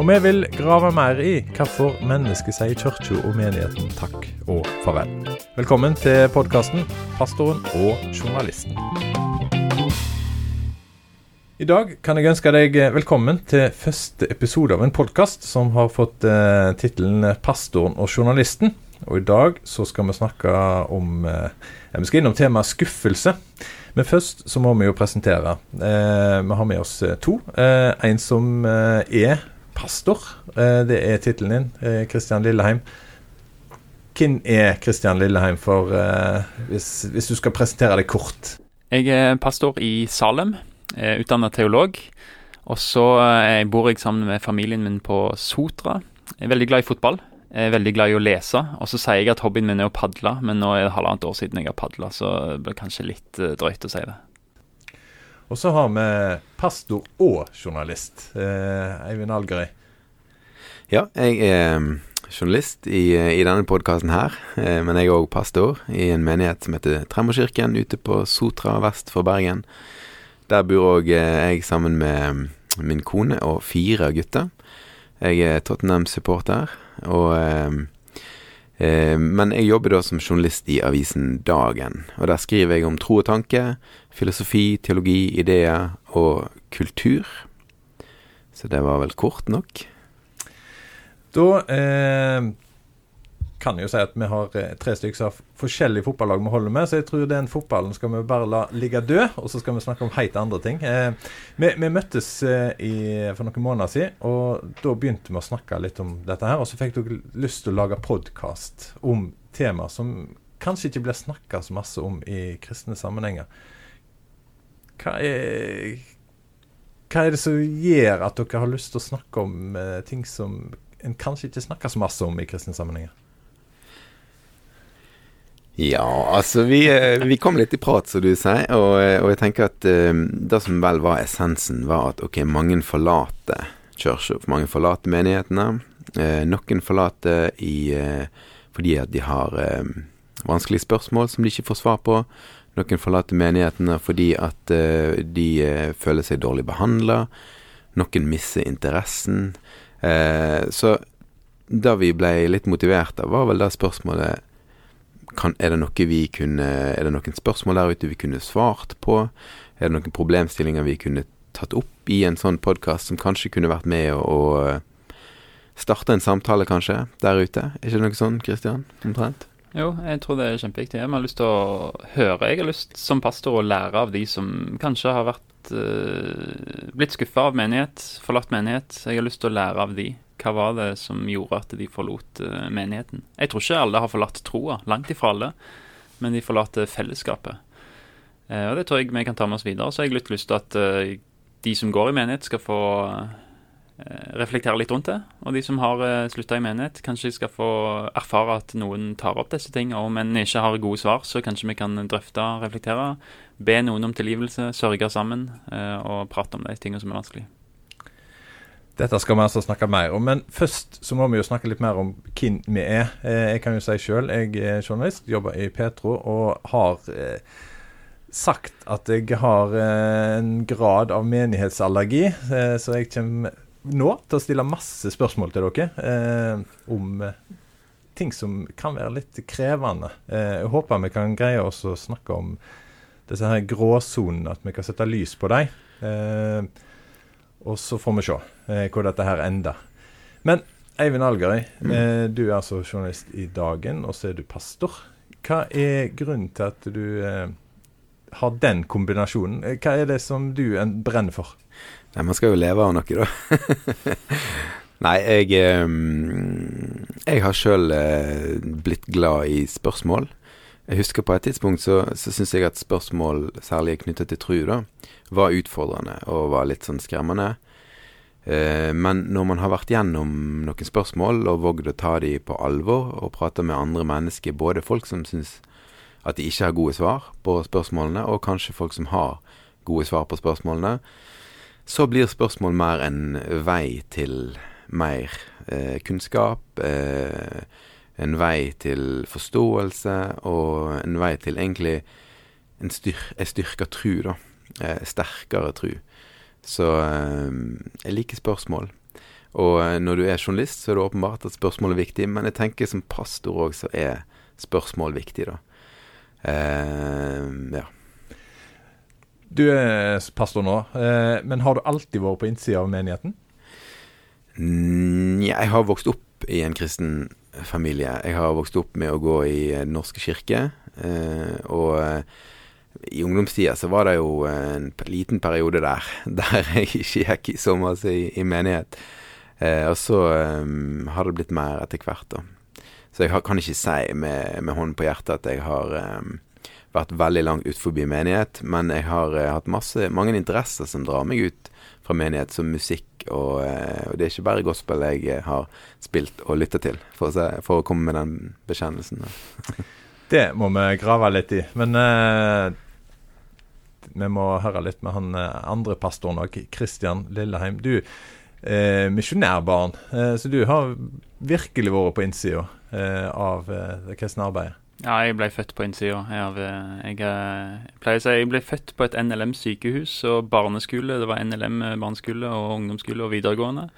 Og vi vil grave mer i hvorfor mennesket sier kirka og menigheten takk og farvel. Velkommen til podkasten 'Pastoren og journalisten'. I dag kan jeg ønske deg velkommen til første episode av en podkast som har fått eh, tittelen 'Pastoren og journalisten'. Og i dag så skal vi snakke om eh, Vi skal innom temaet skuffelse. Men først så må vi jo presentere. Eh, vi har med oss to. Eh, en som eh, er pastor. det er tittelen din, Kristian Lilleheim. Hvem er Kristian Lilleheim, for hvis, hvis, du skal presentere deg kort? Jeg er pastor i Salem, utdanna teolog. Og så bor jeg sammen med familien min på Sotra. Jeg er veldig glad i fotball. Jeg er veldig glad i å lese, og så sier jeg at hobbyen min er å padle, men nå er det halvannet år siden jeg har padla, så det blir kanskje litt drøyt å si det. Og så har vi pastor og journalist, eh, Eivind Algerøy. Ja, jeg er mm, journalist i, i denne podkasten her, eh, men jeg er òg pastor i en menighet som heter Tremorkirken ute på Sotra vest for Bergen. Der bor òg eh, jeg sammen med mm, min kone og fire gutter. Jeg er Tottenham-supporter. Og eh, eh, Men jeg jobber da som journalist i avisen Dagen. Og der skriver jeg om tro og tanke, filosofi, teologi, ideer og kultur. Så det var vel kort nok. Da eh, kan jo si at vi har eh, tre stykker av forskjellige fotballag vi holder med, så jeg tror den fotballen skal vi bare la ligge død, og så skal vi snakke om helt andre ting. Eh, vi, vi, møttes eh, i, for noen måneder siden, og da begynte vi å snakke litt om dette her. Og så fikk dere lyst til å lage podkast om temaer som kanskje ikke blir snakka så masse om i kristne sammenhenger. Hva er, hva er det som gjør at dere har lyst til å snakke om eh, ting som en kanskje ikke snakker så masse om i kristne sammenhenger? Ja, altså vi, eh, vi, kom litt i prat, som du sier, og, eh, og, jeg tenker at um, det som vel var essensen, var at ok, mange forlater kirka, mange forlater menighetene. Noen forlater i, fordi at de har vanskelige spørsmål som de ikke får svar på. Noen forlater menighetene fordi at de føler seg dårlig behandla. Noen mister interessen. så det vi ble litt motivert av, var vel det spørsmålet kan, er, det vi kunne, er det noen spørsmål der ute vi kunne svart på? Er det noen problemstillinger vi kunne tatt opp i en sånn podkast som kanskje kunne vært med å, å eh, starte en samtale, kanskje, der ute? Er ikke det noe sånn, Kristian? Omtrent? Jo, jeg tror det er kjempeviktig. Jeg har lyst til å høre. Jeg har lyst som pastor å lære av de som kanskje har vært uh, blitt skuffa av menighet, forlatt menighet. Jeg har lyst til å lære av de. Hva var det som gjorde at de forlot uh, menigheten? Jeg tror ikke alle har forlatt troa, langt ifra alle, men de forlater fellesskapet. Uh, og Det tror jeg vi kan ta med oss videre. Så har jeg litt lyst til at de som går i menighet, skal få reflektere litt rundt det. Og de som har uh, slutta i menighet, kanskje skal få erfare at noen tar opp disse tingene. Og om en ikke har gode svar, så kanskje vi kan drøfte, reflektere, be noen om tilgivelse, sørge sammen og prate om de tingene som er vanskelig. Dette skal vi altså snakke mer om, men først så må vi jo snakke litt mer om hvem vi er. Eh, jeg kan jo si sjøl, jeg er journalist, jobber i Petro og har eh, sagt at jeg har eh, en grad av menighetsallergi, eh, så jeg kommer nå til å stille masse spørsmål til dere eh, om eh, ting som kan være litt krevende. jeg håper vi kan greie oss å snakke om disse her gråsonene, at vi kan sette lys på dem. Eh, og så får vi se eh, hvor dette her ender. Men Eivind Algerøy, mm. eh, du er altså journalist i Dagen, og så er du pastor. Hva er grunnen til at du eh, har den kombinasjonen? Eh, hva er det som du brenner for? Nei, Man skal jo leve av noe, da. Nei, jeg Jeg har sjøl eh, blitt glad i spørsmål. Jeg husker på et tidspunkt så, så syns jeg at spørsmål, særlig knyttet til tru, da, var utfordrende og var litt sånn skremmende. Eh, men når man har vært gjennom noen spørsmål og vågd å ta de på alvor, og prate med andre mennesker, både folk som syns at de ikke har gode svar på spørsmålene, og kanskje folk som har gode svar på spørsmålene, så blir spørsmål mer en vei til mer eh, kunnskap. Eh, en vei til forståelse, og en vei til egentlig en, styr, en styrka tru, da. Eh, sterkere tru. Så eh, jeg liker spørsmål. Og eh, når du er journalist, så er det åpenbart at spørsmål er viktig, men jeg tenker som pastor òg, så er spørsmål viktig, da. Eh, ja. Du er pastor nå, eh, men har du alltid vært på innsida av menigheten? Mm, jeg har vokst opp i en kristen familie. Jeg har vokst opp med å gå i Den norske kirke. Eh, og eh, i ungdomstida så var det jo en liten periode der der jeg ikke gikk så masse i, i menighet. Eh, og så har det blitt mer etter hvert, da. Så jeg kan ikke si med, med hånden på hjertet at jeg har vært veldig langt ut forbi menighet, men jeg har uh, hatt masse, mange interesser som drar meg ut fra menighet, som musikk, og, uh, og det er ikke bare gospel jeg har spilt og lytta til, for å, se, for å, komme med den bekjennelsen. det må vi grave litt i, men uh, vi må høre litt med han andre pastoren òg, Kristian Lilleheim. Du er misjonærbarn, så du har virkelig vært på innsida av det kristne arbeidet. Ja, jeg ble født på innsida. Jeg, jeg, jeg, pleier å si jeg ble født på et NLM sykehus og barneskole. Det var NLM barneskole og ungdomsskole og videregående.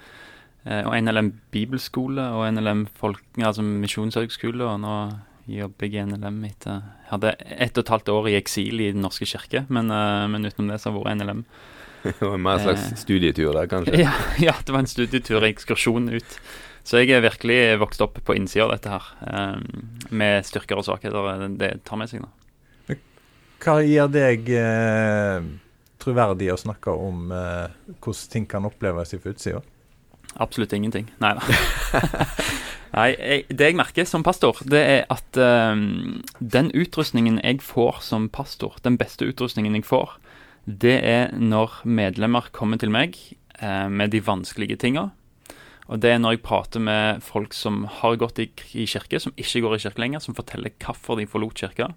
Eh, og NLM bibelskole og NLM folk, altså misjonshøgskole. Og nå jobber jeg i NLM etter Jeg hadde ett og et halvt år i eksil i Den norske kirke, men, men utenom det så har jeg vært NLM. Det var en mer slags studietur der, kanskje? Ja, ja, det var en studietur, ekskursjon ut. Så jeg er virkelig vokst opp på innsida av dette her, um, med styrker og svakheter. Det tar med seg, da. Hva gir deg eh, troverdig å snakke om eh, hvordan ting kan oppleves fra utsida? Absolutt ingenting. Nei da. Nei, jeg, det jeg merker som pastor, det er at um, den utrustningen jeg får som pastor, den beste utrustningen jeg får, det er når medlemmer kommer til meg eh, med de vanskelige tinga, og det er når jeg prater med folk som har gått i, i kirke, som ikke går i kirke lenger, som forteller hvorfor de forlot kirka.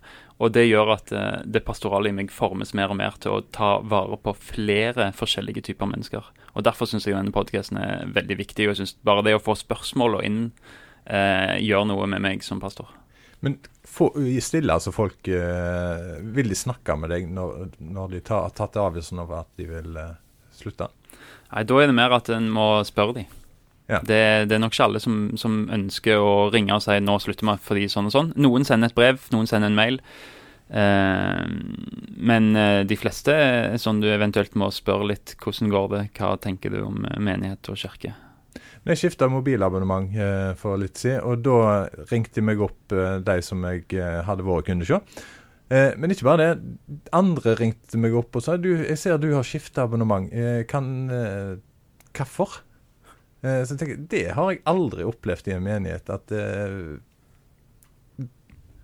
Og det gjør at uh, det pastorale i meg formes mer og mer til å ta vare på flere forskjellige typer mennesker. Og derfor syns jeg denne podkasten er veldig viktig. Og jeg syns bare det å få spørsmål og inn uh, gjør noe med meg som pastor. Men stille altså folk uh, Vil de snakke med deg når, når de har tatt avgjørelsen over at de vil slutte? Nei, da er det mer at en må spørre dem. Ja. Det, det, er nok ikke alle som, som, ønsker å ringe og si 'nå slutter vi fordi sånn og sånn'. Noen sender et brev, noen sender en mail. Eh, men eh, de fleste er sånn du eventuelt må spørre litt 'hvordan går det', hva tenker du om eh, menighet og kirke? Jeg skifta mobilabonnement eh, for litt siden, og da ringte jeg meg opp eh, de som jeg eh, hadde vært kunde hos. Men ikke bare det. Andre ringte meg opp og sa du, jeg ser du har skifta abonnement. kan Hvorfor? Eh, så jeg tenker, Det har jeg aldri opplevd i en menighet. at uh,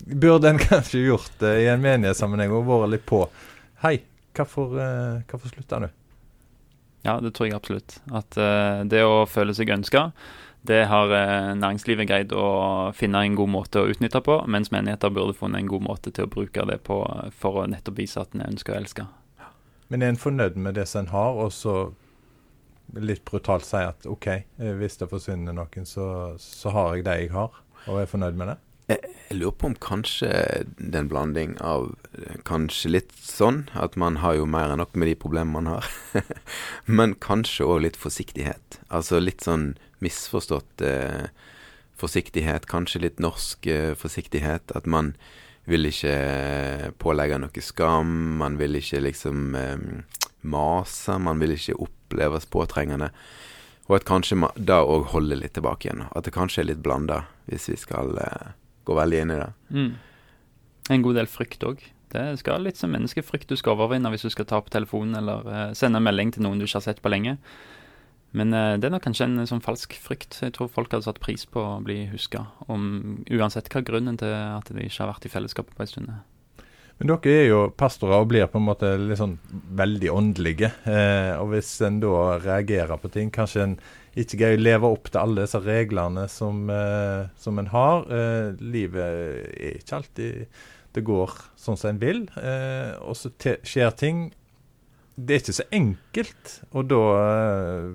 Burde en kanskje gjort det i en menighetssammenheng og vært litt på. Hei, hvorfor, uh, hvorfor slutta du? Ja, det tror jeg absolutt. At uh, det å føle seg ønska, det har uh, næringslivet greid å finne en god måte å utnytte på, mens menigheter burde funnet en god måte til å bruke det på for å nettopp vise at en ønsker å elske. Men er en fornøyd med det som en har, og så litt brutalt si at OK, eh, hvis det forsvinner noen, så, så har jeg det jeg har, og er fornøyd med det? Jeg, jeg lurer på om kanskje det er en blanding av kanskje litt sånn at man har jo mer enn nok med de problemene man har. Men kanskje òg litt forsiktighet. Altså litt sånn misforstått eh, forsiktighet. Kanskje litt norsk eh, forsiktighet. At man vil ikke pålegge noe skam. Man vil ikke liksom eh, mase. Man vil ikke oppleves påtrengende. Og at kanskje da òg holder litt tilbake igjen. At det kanskje er litt blanda, hvis vi skal uh, gå veldig inn i det. Mm. En god del frykt òg. Det skal litt som menneskefrykt du skal overvinne hvis du skal ta på telefonen eller uh, sende en melding til noen du ikke har sett på lenge. Men uh, det er nok kanskje en sånn falsk frykt. Jeg tror folk hadde satt pris på å bli huska, uansett hva grunnen til at de ikke har vært i fellesskapet på en stund. Men dere er jo pastorer og blir på en måte litt sånn veldig åndelige. Eh, og hvis en da reagerer på ting, kanskje en ikke greier å leve opp til alle disse reglene som, eh, som en har. Eh, livet er ikke alltid det går sånn som en vil, eh, og så skjer ting. Det er ikke så enkelt, og da eh,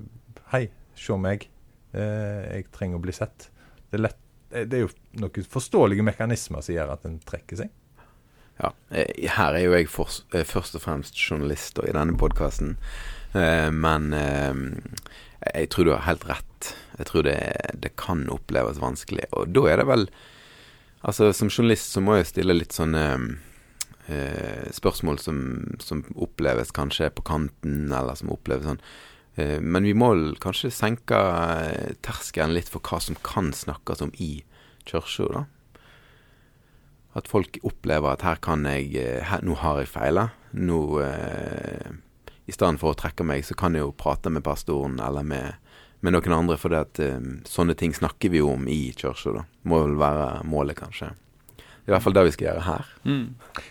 Hei, se meg. Eh, jeg trenger å bli sett. Det er, lett, det er jo noen forståelige mekanismer som gjør at en trekker seg. Ja, eh, her er jo jeg for, eh, først og fremst journalist i denne podkasten, eh, men jeg tror du har helt rett. Jeg tror det, det, kan oppleves vanskelig. Og da er det vel Altså, som journalist så må jeg stille litt sånne spørsmål som, som, oppleves kanskje på kanten, eller som oppleves sånn Men vi må kanskje senke terskelen litt for hva som kan snakkes om i kirka, da. At folk opplever at her kan jeg eh, her, Nå har jeg feila. Nå eh, I stedet for å trekke meg, så kan jeg jo prate med pastoren eller med, med noen andre. For at eh, sånne ting snakker vi jo om i kirka, da. Må vel være målet, kanskje. I hvert fall det vi skal gjøre her. Mm.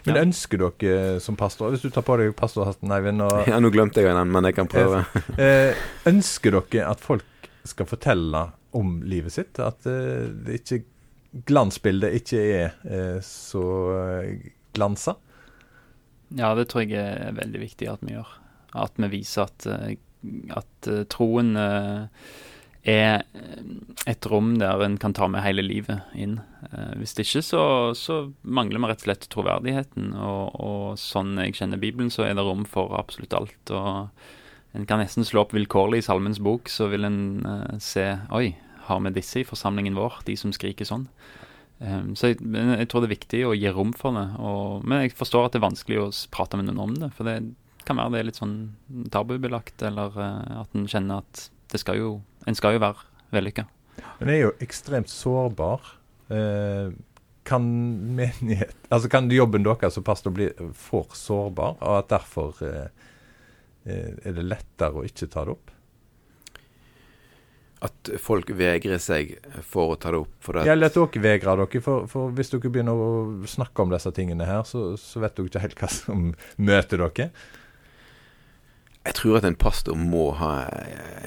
Men ønsker dere som pastor Hvis du tar på deg pastorhatten, Eivind Ja, nå glemte jeg den, men jeg kan prøve. eh, ønsker dere at folk skal fortelle om livet sitt? At eh, det ikke glansbildet ikke er eh, så eh, glansa? Ja, det tror jeg er veldig viktig at vi gjør. At vi viser at, eh, at troen er et rom der en kan ta med hele livet inn. Hvis det ikke, så, så mangler vi rett og slett troverdigheten. Og, og, sånn jeg kjenner Bibelen, så er det rom for absolutt alt. Og en kan nesten slå opp vilkårlig i Salmens bok, så vil en se Oi, har med disse i forsamlingen vår, de som skriker sånn. Um, så jeg, jeg, tror det er viktig å gi rom for det. Og, men jeg forstår at det er vanskelig å prate med noen om det. For det kan være det er litt sånn tabubelagt, eller uh, at en kjenner at det skal jo, en skal jo være vellykka. Men er jo ekstremt sårbar. Uh, kan menighet Altså kan jobben deres såpass bli for sårbar, og at derfor uh, er det lettere å ikke ta det opp? At folk vegrer seg for å ta det opp. For det ja, at dere vegrer dere, for, for, hvis dere begynner å snakke om disse tingene her, så, så vet dere ikke helt hva som møter dere. Jeg tror at en pastor må ha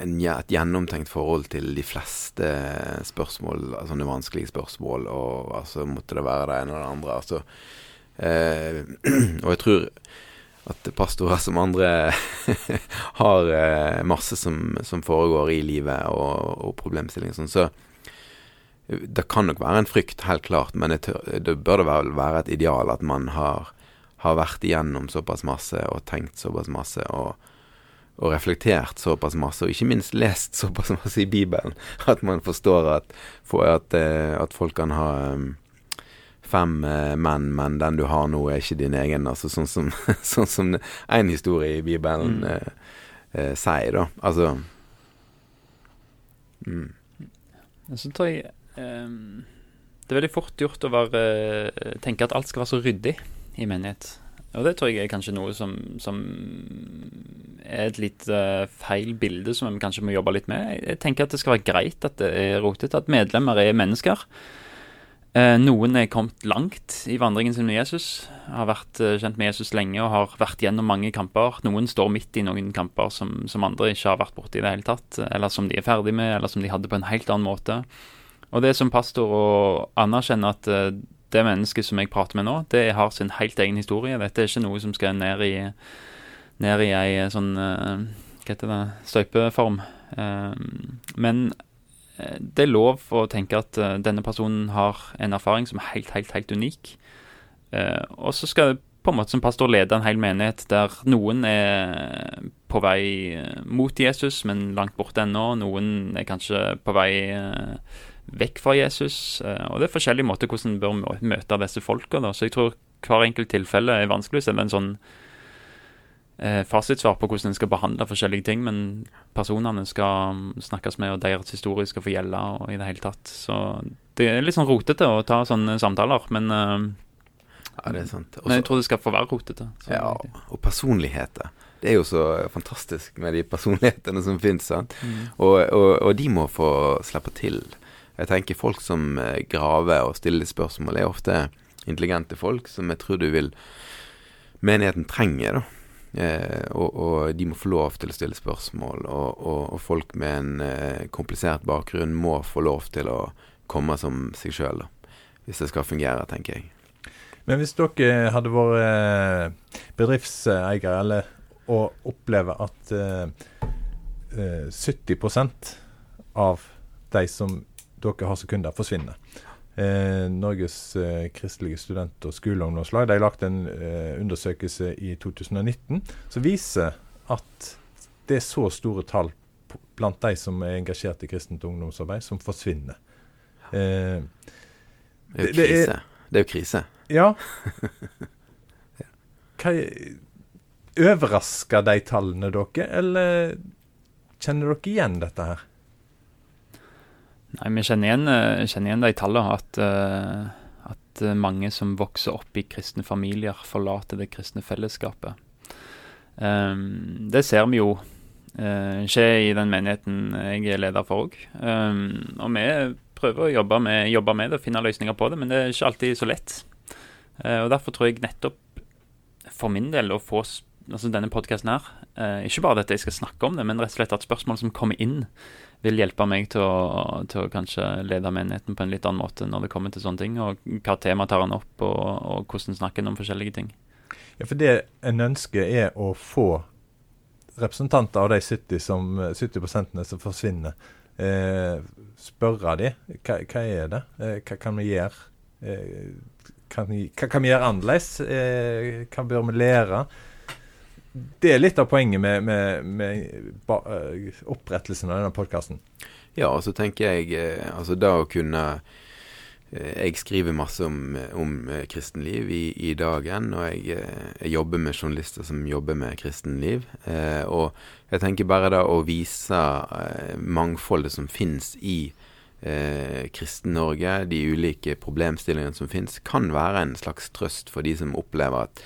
en, et gjennomtenkt forhold til de fleste spørsmål, altså sånne vanskelige spørsmål, og altså måtte det være det ene eller det andre. Altså, eh, og jeg tror at pastorer som andre har eh, masse som, som, foregår i livet og, og problemstillinger sånn. Så det kan nok være en frykt, helt klart, men det, det bør det vel være et ideal at man har, har, vært igjennom såpass masse og tenkt såpass masse og, og, reflektert såpass masse, og ikke minst lest såpass masse i Bibelen, at man forstår at, for at, eh, at folk kan ha um, fem eh, menn, men den du har nå, er ikke din egen. Altså sånn som, sånn som en historie i Bibelen mm. eh, eh, sier, da. Altså mm. Så tror jeg um, Det er veldig fort gjort å være, uh, tenke at alt skal være så ryddig i menighet. Og det tror jeg er kanskje noe som, som er et litt uh, feil bilde som vi kanskje må jobbe litt med. Jeg tenker at det skal være greit at det er rotete, at medlemmer er mennesker. Eh, noen er kommet langt i vandringen sin med Jesus. Har vært eh, kjent med Jesus lenge og har vært gjennom mange kamper. Noen står midt i noen kamper som, som andre ikke har vært borti i det hele tatt. Eller som de er ferdig med, eller som de hadde på en helt annen måte. Og det som pastor å anerkjenne at eh, det mennesket som jeg prater med nå, det har sin helt egen historie. Dette er ikke noe som skal ned i, ned i ei sånn Hva heter det Støypeform. Men Eh, det er lov å tenke at uh, denne personen har en erfaring som er helt, helt, helt unik. Uh, og så skal det på en måte som pastor lede en hel menighet der noen er på vei mot Jesus, men langt borte ennå. Noen er kanskje på vei vekk fra Jesus. og det er forskjellige måter hvordan en bør møte disse folka. Så jeg tror hver enkelt tilfelle er vanskelig å er en sånn eh, fasitsvar på hvordan en skal behandle forskjellige ting, men personene skal snakkes med, og deres historie skal få gjelde, og i det hele tatt. Så det er litt sånn rotete å ta sånne samtaler, men eh, ja, det er sant. Også, men jeg tror det skal få være rotete. Ja, og personligheter. Det er jo så fantastisk med de personlighetene som finnes. Mm. Og, og, og, de må få slippe til. Jeg tenker folk som eh, graver og stiller spørsmål, er ofte intelligente folk som jeg tror du vil Menigheten trenger, da. Eh, og, og, de må få lov til å stille spørsmål. Og, og, og folk med en eh, komplisert bakgrunn må få lov til å komme som seg sjøl, hvis det skal fungere, tenker jeg. Men hvis dere hadde vært eh, bedriftseiere, eller å oppleve at eh, 70 eh, av de som dere har som kunder, forsvinner eh, Norges eh, kristelige student- og skoleungdomslag de lagt en eh, undersøkelse i 2019 som viser at det er så store tall blant de som er engasjert i kristent ungdomsarbeid, som forsvinner. Eh, det er jo krise. Det er jo krise. Ja. Hva, overrasker de tallene dere, eller kjenner dere igjen dette her? Nei, Vi kjenner igjen, eh, kjenner igjen de tallene. At, uh, at, mange som vokser opp i kristne familier, forlater det kristne fellesskapet. Um, det ser vi jo uh, skje i den menigheten jeg er leder for òg. Um, og vi prøver å jobbe med, jobbe med, det og finne løsninger på det, men det er ikke alltid så lett. Uh, og Derfor tror jeg nettopp for min del å få altså denne podkasten her, ikke bare at jeg skal snakke om det, men rett og slett at spørsmål som kommer inn vil hjelpe meg til å, til å, kanskje lede menigheten på en litt annen måte når det kommer til sånne ting. Og hva tema tar han opp, og, og hvordan snakker han om forskjellige ting. Ja, for det en ønsker er å få representanter av de 70, som, 70 som forsvinner, eh, spørre de hva, hva er det, eh, hva kan vi gjøre? Eh, kan vi, hva kan vi gjøre annerledes? Eh, hva bør vi lære? Det er litt av poenget med, med, med eh, opprettelsen av denne podkasten. Ja, og så tenker jeg eh, altså da å kunne eh, Jeg skriver masse om, om kristenliv i, i, dagen, og jeg, jeg, jobber med journalister som jobber med kristenliv. Eh, og jeg tenker bare da å vise mangfoldet som finnes i eh, Kristen-Norge, de ulike problemstillingene som finnes, kan være en slags trøst for de som opplever at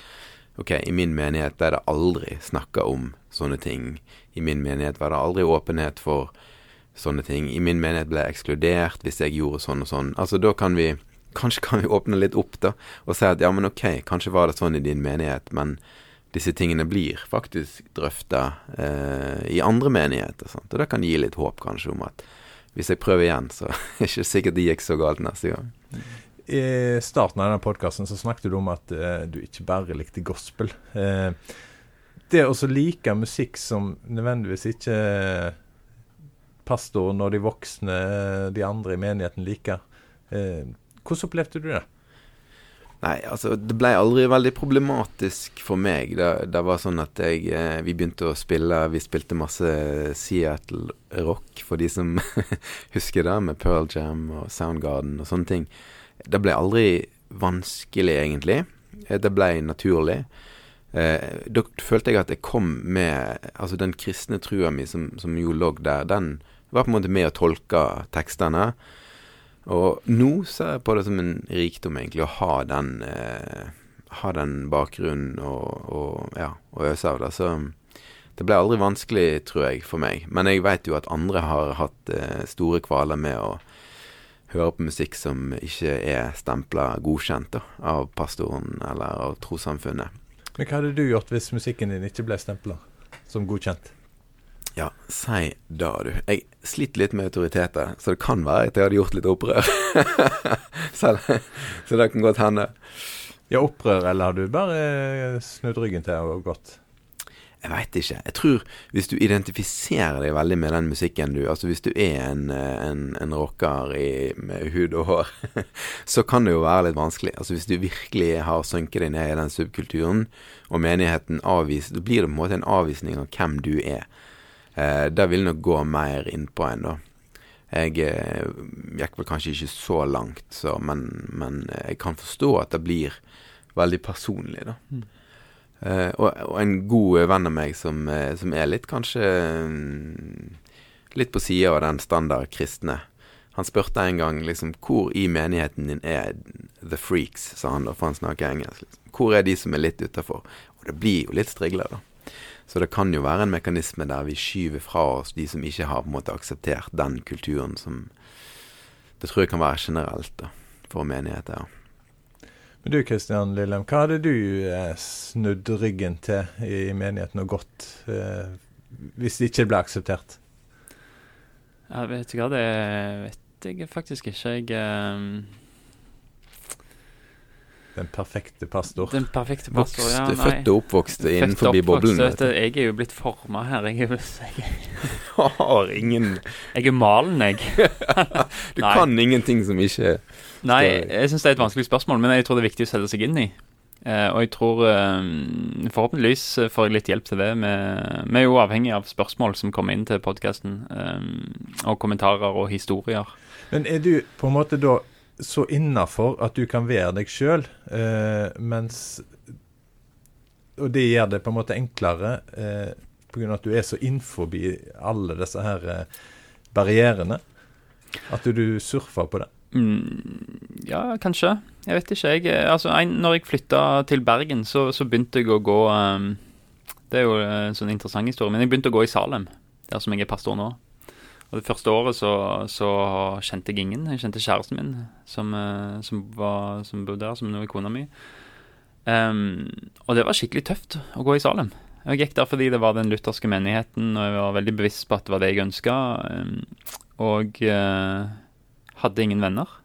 Ok, i min menighet ble det aldri snakka om sånne ting. I min menighet var det aldri åpenhet for sånne ting. I min menighet ble jeg ekskludert hvis jeg gjorde sånn og sånn. Altså, da kan vi Kanskje kan vi åpne litt opp, da, og si at ja, men ok, kanskje var det sånn i din menighet, men disse tingene blir faktisk drøfta eh, i andre menigheter. Sant? Og det kan gi litt håp, kanskje, om at hvis jeg prøver igjen, så er det ikke sikkert det gikk så galt neste gang. I starten av denne podkasten snakket du om at eh, du ikke bare likte gospel. Eh, det å like musikk som nødvendigvis ikke pastoren og de voksne, de andre i menigheten liker. Eh, hvordan opplevde du det? Nei, altså det ble aldri veldig problematisk for meg. Det, det var sånn at jeg eh, Vi begynte å spille Vi spilte masse Seattle rock, for de som husker det, med Pearl Jam og Soundgarden og sånne ting. Det ble aldri vanskelig, egentlig. Eh, det ble naturlig. Eh, da følte jeg at jeg kom med Altså, den kristne trua mi som, som jo lå der, den var på en måte med å tolke tekstene. Og nå ser jeg på det som en rikdom, egentlig, å ha den, eh, ha den bakgrunnen og, og, ja, og øse av det. Så det ble aldri vanskelig, tror jeg, for meg. Men jeg vet jo at andre har hatt eh, store kvaler med å høre på musikk som ikke er stempla godkjent da, av pastoren eller av trossamfunnet. Men hva hadde du gjort hvis musikken din ikke ble stempla som godkjent? Ja, si da, du. Jeg sliter litt med autoriteter, så det kan være at jeg hadde gjort litt opprør. så, så det kan godt hende. Ja, opprør, eller har du bare snudd ryggen til og gått? Jeg veit ikke. Jeg tror hvis du identifiserer deg veldig med den musikken du Altså hvis du er en, en, en rocker i, med hud og hår, så kan det jo være litt vanskelig. Altså hvis du virkelig har sunket deg ned i den subkulturen, og menigheten avviser Da blir det på en måte en avvisning av hvem du er. Eh, det vil nok gå mer innpå en, da. Jeg eh, gikk vel kanskje ikke så langt, så, men, men jeg kan forstå at det blir veldig personlig, da. Mm. Uh, og, og, en god venn av meg som, uh, som er litt kanskje um, Litt på sida av den standard kristne. Han spurte en gang liksom hvor i menigheten din er the freaks, sa han da, for han snakker engelsk. Liksom. Hvor er de som er litt utafor? Og det blir jo litt strigler, da. Så det kan jo være en mekanisme der vi skyver fra oss de som ikke har på en måte akseptert den kulturen som Det tror jeg kan være generelt da, for menigheter. Ja. Men du Kristian Lillem, hva hadde du eh, snudd ryggen til i menigheten og gått eh, hvis det ikke ble akseptert? Jeg vet ikke hva, det vet jeg faktisk ikke. Jeg eh, Den perfekte pastor. Den perfekte pastor, Vokste, ja. nei. født og oppvokst innenfor boblen. Jeg er jo blitt forma her. Jeg er, jeg, Har ingen jeg er malen, jeg. Du Nei. kan ingenting som ikke Nei, jeg syns det er et vanskelig spørsmål, men jeg tror det er viktig å sette seg inn i. Eh, og jeg tror eh, Forhåpentligvis får jeg litt hjelp til det. Vi vi er jo avhengig av spørsmål som kommer inn til podkasten, og kommentarer og historier. Men er du på en måte da så innafor at du kan være deg sjøl, eh, mens Og det gjør det på en måte enklere eh, pga. at du er så innenfor alle disse her eh, barrierene? At du, surfer på det? Mm, ja, kanskje. Jeg vet ikke. Jeg, eh, altså, en, når jeg flytta til Bergen, så, så begynte jeg å gå um, Det er jo en sånn interessant historie, men jeg begynte å gå i Salem, der som jeg er pastor nå. Og Det første året så, så kjente jeg ingen. Jeg kjente kjæresten min, som, eh, som, var, som bodde der, som nå er kona mi. Um, og det var skikkelig tøft å gå i Salem. Jeg gikk der fordi det var den lutherske menigheten, og jeg var veldig bevisst på at det var det jeg ønska. og uh, hadde ingen venner.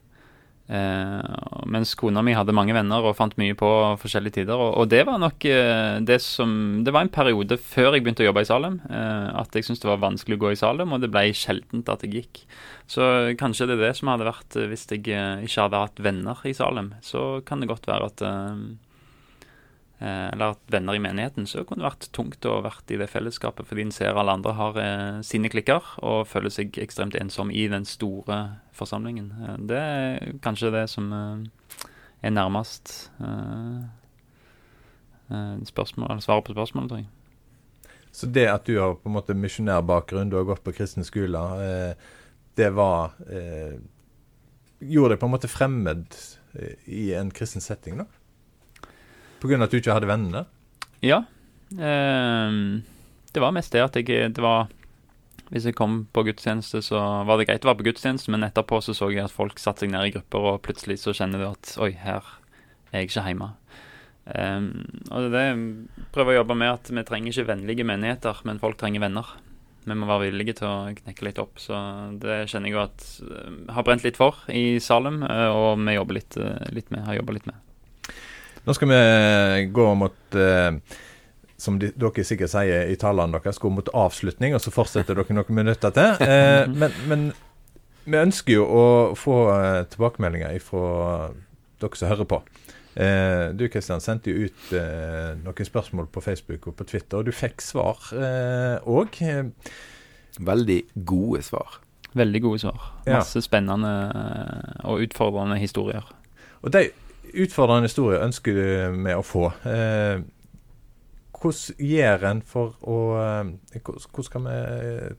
Eh, mens kona mi hadde mange venner og fant mye på forskjellige tider. Og, og det var nok eh, det som Det var en periode før jeg begynte å jobbe i Salem, eh, at jeg syntes det var vanskelig å gå i Salem, og det ble sjeldent at jeg gikk. Så kanskje det er det som hadde vært hvis jeg ikke hadde hatt venner i Salem. Så kan det godt være at Eller at venner i menigheten, så kunne det vært tungt å vært i det fellesskapet, fordi en ser alle andre har eh, sine klikker, og føler seg ekstremt ensom i den store forsamlingen. Eh, det er kanskje det som eh, er nærmest eh, eh, spørsmål, svaret på spørsmålet, tror jeg. Så det at du har på en måte misjonærbakgrunn, du har gått på kristne skoler, eh, det var eh, Gjorde deg på en måte fremmed eh, i en kristen setting, da? Av at du ikke hadde venner? Ja. ehm, det var mest det at jeg Det var Hvis jeg kom på gudstjeneste, så var det greit å være på gudstjeneste, men etterpå så så jeg at folk satte seg ned i grupper, og plutselig så kjenner du at Oi, her er jeg ikke hjemme. Ehm, og det det prøver å jobbe med, at vi trenger ikke vennlige menigheter, men folk trenger venner. Vi må være villige til å knekke litt opp. Så det kjenner jeg jo at eh, har brent litt for i Salem, eh, og vi jobber litt, eh, litt med, har jobba litt med. Nå skal vi gå mot eh, Som de, dere sikkert sier i talene deres, gå mot avslutning, og så fortsetter dere noen minutter til. Eh, men, men vi ønsker jo å få eh, tilbakemeldinger fra dere som hører på. Eh, du Kristian sendte jo ut eh, noen spørsmål på Facebook og på Twitter, og du fikk svar òg. Eh, Veldig gode svar. Veldig gode svar. Ja. Masse spennende eh, og utfordrende historier. og de utfordrende historie ønsker du med å få. Eh, hvordan gjør en for å eh, Hvordan skal vi eh,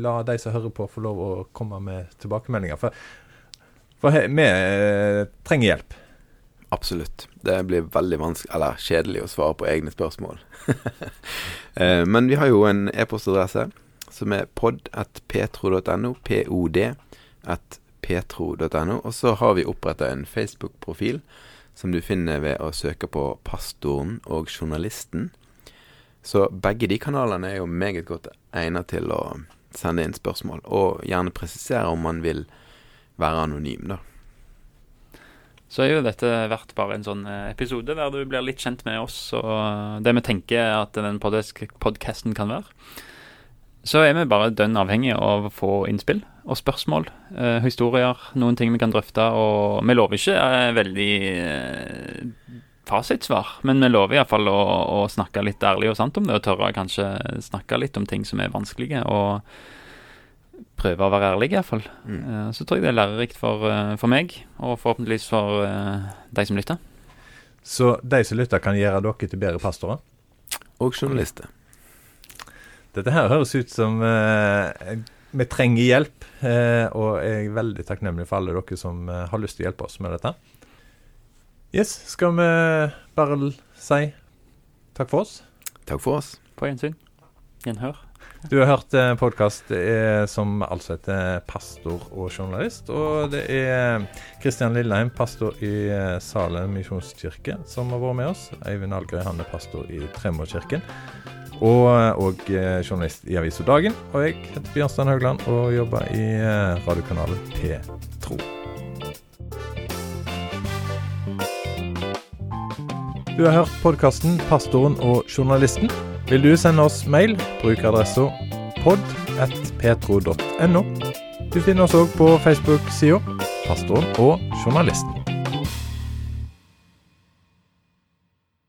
la de som hører på, få lov å komme med tilbakemeldinger? For, for he- vi eh, trenger hjelp. Absolutt. Det blir veldig vanskelig, eller kjedelig å svare på egne spørsmål. Eh, Men vi har jo en e-postadresse som er pod.petro.no, pod at petro.no. Og så har vi oppretta en Facebook-profil som du finner ved å søke på Pastoren og Journalisten. Så begge de kanalene er jo meget godt egnet til å sende inn spørsmål, og gjerne presisere om man vil være anonym, da. Så er jo dette vært bare en sånn eh, episode der du blir litt kjent med oss og det vi tenker at den podkasten kan være. Så er vi bare dønn avhengige av å få innspill og spørsmål, eh, historier, noen ting vi kan drøfte. Og vi lover ikke eh, veldig eh, fasitsvar, men vi lover iallfall å, å snakke litt ærlig og sant om det, og tørre kanskje snakke litt om ting som er vanskelige. og prøve å være ærlig, iallfall. Mm. Eh, så tror jeg det er lærerikt for, eh, for meg, og forhåpentligvis for eh, de som lytter. Så de som lytter, kan gjøre dere til bedre pastorer. Og journalister. Dette her høres ut som eh, vi trenger hjelp, eh, og jeg er veldig takknemlig for alle dere som eh, har lyst til å hjelpe oss med dette. Yes, skal vi bare si takk for oss? Takk for oss. På gjensyn. Gjenhør. Du har hørt en podkast som altså heter 'Pastor og journalist'. Og det er Kristian Lilleheim, pastor i eh, Salem misjonskirke, som har vært med oss. Eivind Algrøy, han er pastor i Tremorkirken. Og, og eh, journalist i Avisa Dagen. Og jeg heter Bjørnstein Haugland og jobber i eh, radiokanalen P3. Du har hørt podkasten 'Pastoren og journalisten'. Vil du sende oss mail, bruk adressa pod.petro.no. Du finner oss òg på Facebook-sida 'Pastoren og journalisten'.